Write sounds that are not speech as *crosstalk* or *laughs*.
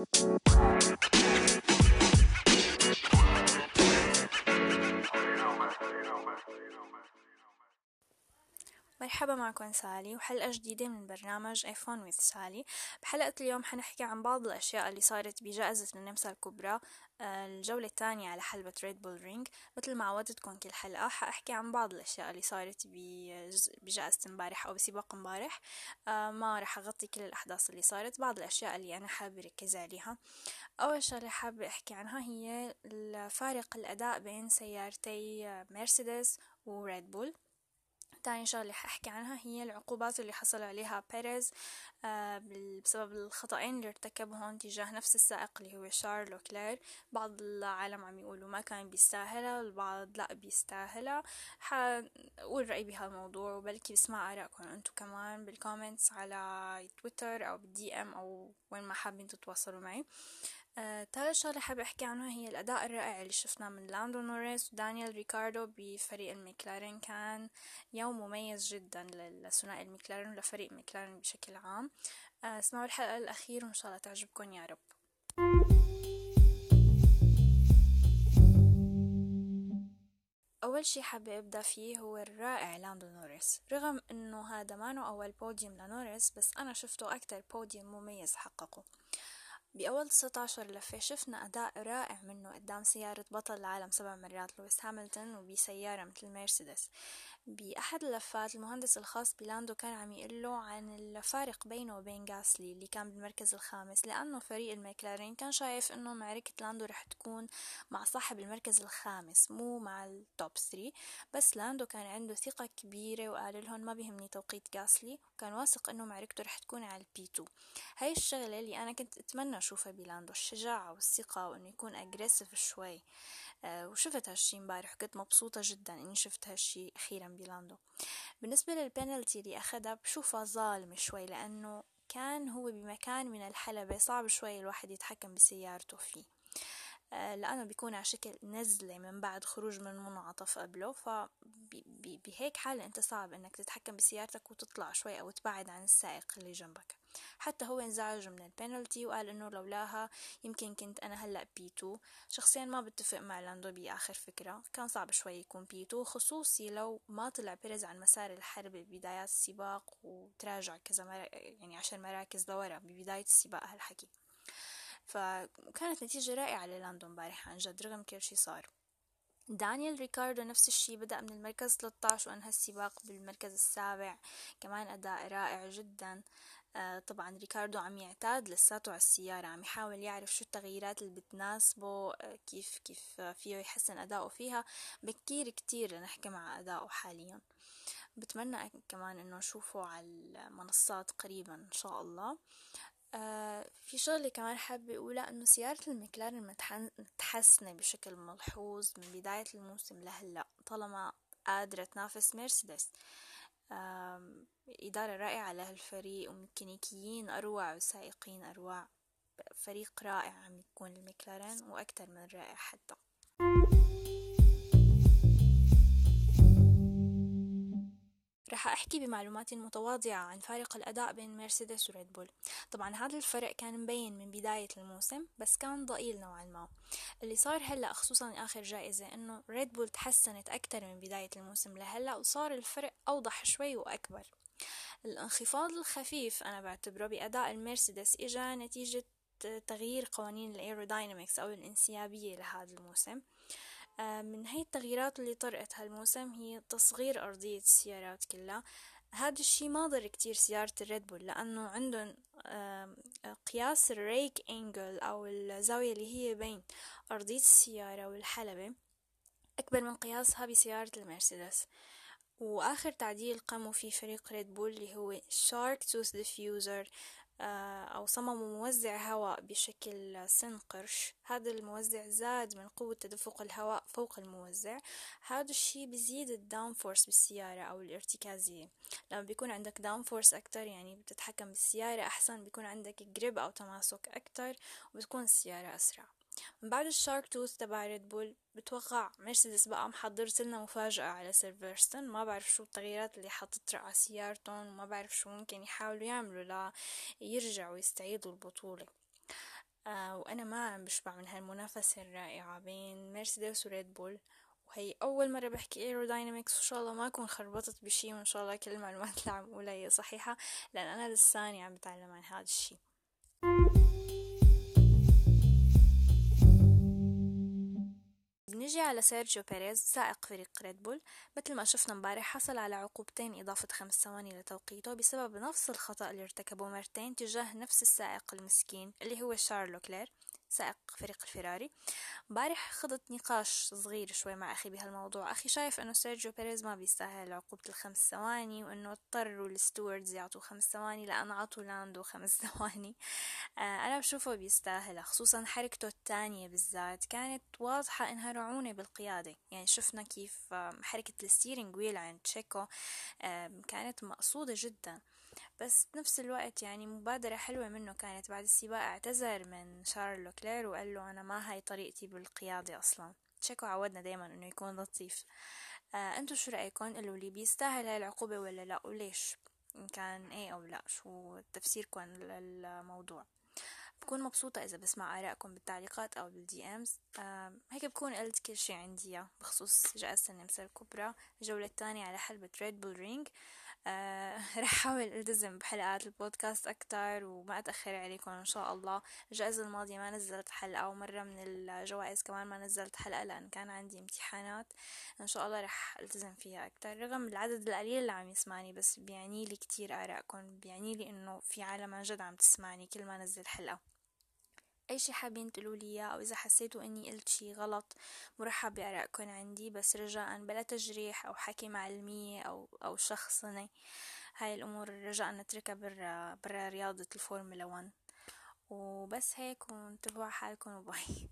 مرحبا معكم سالي وحلقة جديدة من برنامج F1 with Sally. بحلقة اليوم حنحكي عن بعض الأشياء اللي صارت بجائزة النمسا الكبرى آه، الجولة الثانية على حلبة ريد بول رينج مثل ما عودتكم كل حلقة حأحكي عن بعض الأشياء اللي صارت بجائزة امبارح أو بسباق امبارح. آه، ما رح أغطي كل الأحداث اللي صارت بعض الأشياء اللي أنا حابة ركز عليها. أول شغلة حابة أحكي عنها هي فارق الأداء بين سيارتي مرسيدس وريد بول تاني شغلة حأحكي عنها هي العقوبات اللي حصل عليها بيريز آه، بسبب الخطأين اللي ارتكبهم تجاه نفس السائق اللي هو شارل لوكلير بعض العالم عم يقولوا ما كان بيستاهلها البعض لا بيستاهلها. حقول رأيي بهالموضوع وبلكي بسمع آرائكم أنتو كمان بال comments على تويتر أو بال DM أو وين ما حابين تتواصلوا معي. ثالث شغلة حابة أحكي عنها هي الأداء الرائع اللي شفناه من لاندو نوريس ودانيال ريكاردو بفريق المكلارين كان يوم مميز جدا لثنائي المكلارين ولفريق مكلارين بشكل عام. آه، اسمعوا الحلقة الأخيرة وإن شاء الله تعجبكم. يا رب. أول شي حابة أبدأ فيه هو الرائع لاندو نوريس. رغم أنه هذا ما أول بوديوم لنوريس بس أنا شفته أكتر بوديوم مميز حققه. بأول 19 لفة شفنا أداء رائع منه قدام سيارة بطل العالم سبع مرات لويس هاملتون وبسيارة مثل مرسيدس. بأحد اللفات المهندس الخاص بلاندو كان عم يقله عن الفارق بينه وبين غاسلي اللي كان بالمركز الخامس لأنه فريق المكلارين كان شايف أنه معركة لاندو رح تكون مع صاحب المركز الخامس مو مع ال top 3 بس لاندو كان عنده ثقة كبيرة وقال لهم ما بيهمني توقيت غاسلي وكان واثق أنه معركته رح تكون على ال P 2 هاي الشغلة اللي أنا كنت أتمنى أشوفها بلاندو الشجاعة والثقة وأنه يكون aggressive شوي. آه، وشفت هالشي امبارح كنت مبسوطة جدا إني شفت هالشي أخيرا بلاندو بالنسبة للبنالتي اللي اخدها بشوفها ظالمة شوي لأنه كان هو بمكان من الحلبة صعب شوي الواحد يتحكم بسيارته فيه. لأنه بيكون على شكل نزلة من بعد خروج من منعطف قبله فبهيك حالة أنت صعب أنك تتحكم بسيارتك وتطلع شوي أو تبعد عن السائق اللي جنبك حتى هو انزعج من البينالتي وقال إنه لولاها يمكن كنت أنا هلأ P 2 شخصيا ما بتفق مع لاندو بآخر فكرة كان صعب شوي يكون P 2 خصوصي لو ما طلع بيريز عن مسار الحلبة ببدايات السباق وتراجع كذا. يعني عشر مراكز لورا ببداية السباق هالحكي فكانت نتيجة رائعة للاندو امبارح عن جد رغم كل شي صار. دانيال ريكاردو نفس الشي بدأ من المركز 13 وأنهى السباق بالمركز السابع. كمان أداء رائع جدا. آه طبعا ريكاردو عم يعتاد لساته على السيارة عم يحاول يعرف شو التغييرات اللي بتناسبه آه كيف كيف فيه يحسن أداؤه فيها. بكير كتير لنحكي مع أداؤه حاليا. بتمنى كمان إنه اشوفه على المنصات قريبا إن شاء الله. آه في شغلة كمان حابة أقولها إنه سيارة المكلارن متحسنة بشكل ملحوظ من بداية الموسم لهلأ طالما قادرة تنافس مرسيدس. إدارة رائعة لهالفريق وميكانيكيين أروع وسائقين أروع. فريق رائع عم يكون المكلارن وأكتر من رائع حتى. أحكي بمعلومات متواضعة عن فارق الأداء بين مرسيدس وريد بول. طبعا هذا الفرق كان مبين من بداية الموسم بس كان ضئيل نوعا ما. اللي صار هلأ خصوصا آخر جائزة إنه ريد بول تحسنت أكتر من بداية الموسم لهلأ وصار الفرق أوضح شوي وأكبر. الانخفاض الخفيف أنا بعتبره بأداء المرسيدس إجا نتيجة تغيير قوانين ال aerodynamics أو الانسيابية لهذا الموسم. آه، من هاي التغييرات اللي طرأت هالموسم هي تصغير أرضية السيارات كلها. هذا الشي ما ضر كتير سيارة الريد بول لأنه عندهم قياس ال rake angle أو الزاوية اللي هي بين أرضية السيارة والحلبة أكبر من قياسها بسيارة المرسيدس. وآخر تعديل قاموا فيه فريق ريد بول اللي هو shark tooth diffuser آه، أو صمموا موزع هواء بشكل سن قرش هذا الموزع زاد من قوة تدفق الهواء فوق الموزع. هذا الشي بزيد ال downforce بالسيارة أو الارتكازية. لما بيكون عندك downforce أكتر يعني بتتحكم بالسيارة أحسن بيكون عندك grip أو تماسك أكتر وبتكون السيارة أسرع. من بعد ال shark tooth تبع ريد بول بتوقع مرسيدس بقى محضرت لنا مفاجأة على سيلفرستون ما بعرف شو التغييرات اللي حطت على سيارتهم وما بعرف شو ممكن يحاولوا يعملوا ليرجعوا يستعيدوا البطولة. آه وأنا ما عم بشبع من هالمنافسة الرائعة بين مرسيدس وريد بول وهي أول مرة بحكي aerodynamics وإن شاء الله ما أكون خربطت بشي وإن شاء الله كل المعلومات اللي عم أقولها هي صحيحة لأن أنا لساني عم بتعلم عن هذا الشي. نجي على سيرجيو بيريز سائق فريق ريد بول مثل ما شفنا مبارح حصل على عقوبتين إضافة خمس ثواني لتوقيته بسبب نفس الخطأ اللي ارتكبه مرتين تجاه نفس السائق المسكين اللي هو شارل لوكلير سائق فريق الفيراري امبارح خضت نقاش صغير شوي مع أخي بهالموضوع. أخي شايف أنه سيرجيو بيريز ما بيستاهل عقوبة الخمس ثواني وأنه اضطروا ال stewards يعطوا خمس ثواني لأن عطوا لاندو خمس *laughs* ثواني. آه أنا بشوفه بيستاهل خصوصا حركته التانية بالذات. كانت واضحة إنها رعونة بالقيادة. يعني شفنا كيف حركة ال steering wheel عند تشيكو كانت مقصودة جدا. بس بنفس الوقت يعني مبادرة حلوة منه كانت بعد السباق اعتذر من شارل لوكلير وقال له أنا ما هاي طريقتي بالقيادة أصلا. تشيكو عودنا دايما إنه يكون لطيف. آه أنتو شو رأيكم قالوا لي بيستاهل هاي العقوبة ولا لا؟ وليش؟ إن كان إيه أو لا؟ شو تفسيركم للموضوع؟ بكون مبسوطة إذا بسمع آرائكم بالتعليقات أو بال DMs آه هيك بكون قلت كل شي عندي بخصوص جائزة النمسا الكبرى. الجولة الثانية على حلبة ريد بول رينج آه رح أحاول ألتزم بحلقات البودكاست أكتر وما أتأخر عليكم إن شاء الله. الجائزة الماضية ما نزلت حلقة ومرة من الجوائز كمان ما نزلت حلقة لأن كان عندي امتحانات. إن شاء الله رح ألتزم فيها أكتر. رغم العدد القليل اللي عم يسمعني بس بيعني لي كتير آرائكم بيعني لي إنه في عالم عن جد عم تسمعني كل ما نزل حلقة. أي شي حابين تقولوا لي أو إذا حسيتوا إني قلت شي غلط مرحب بآرائكم عندي بس رجاء بلا تجريح أو حكي مع علمية أو أو شخصني هاي الأمور رجاء نتركها برا برا رياضة الفورمولا 1 وبس هيك وانتبهوا على حالكم وباي.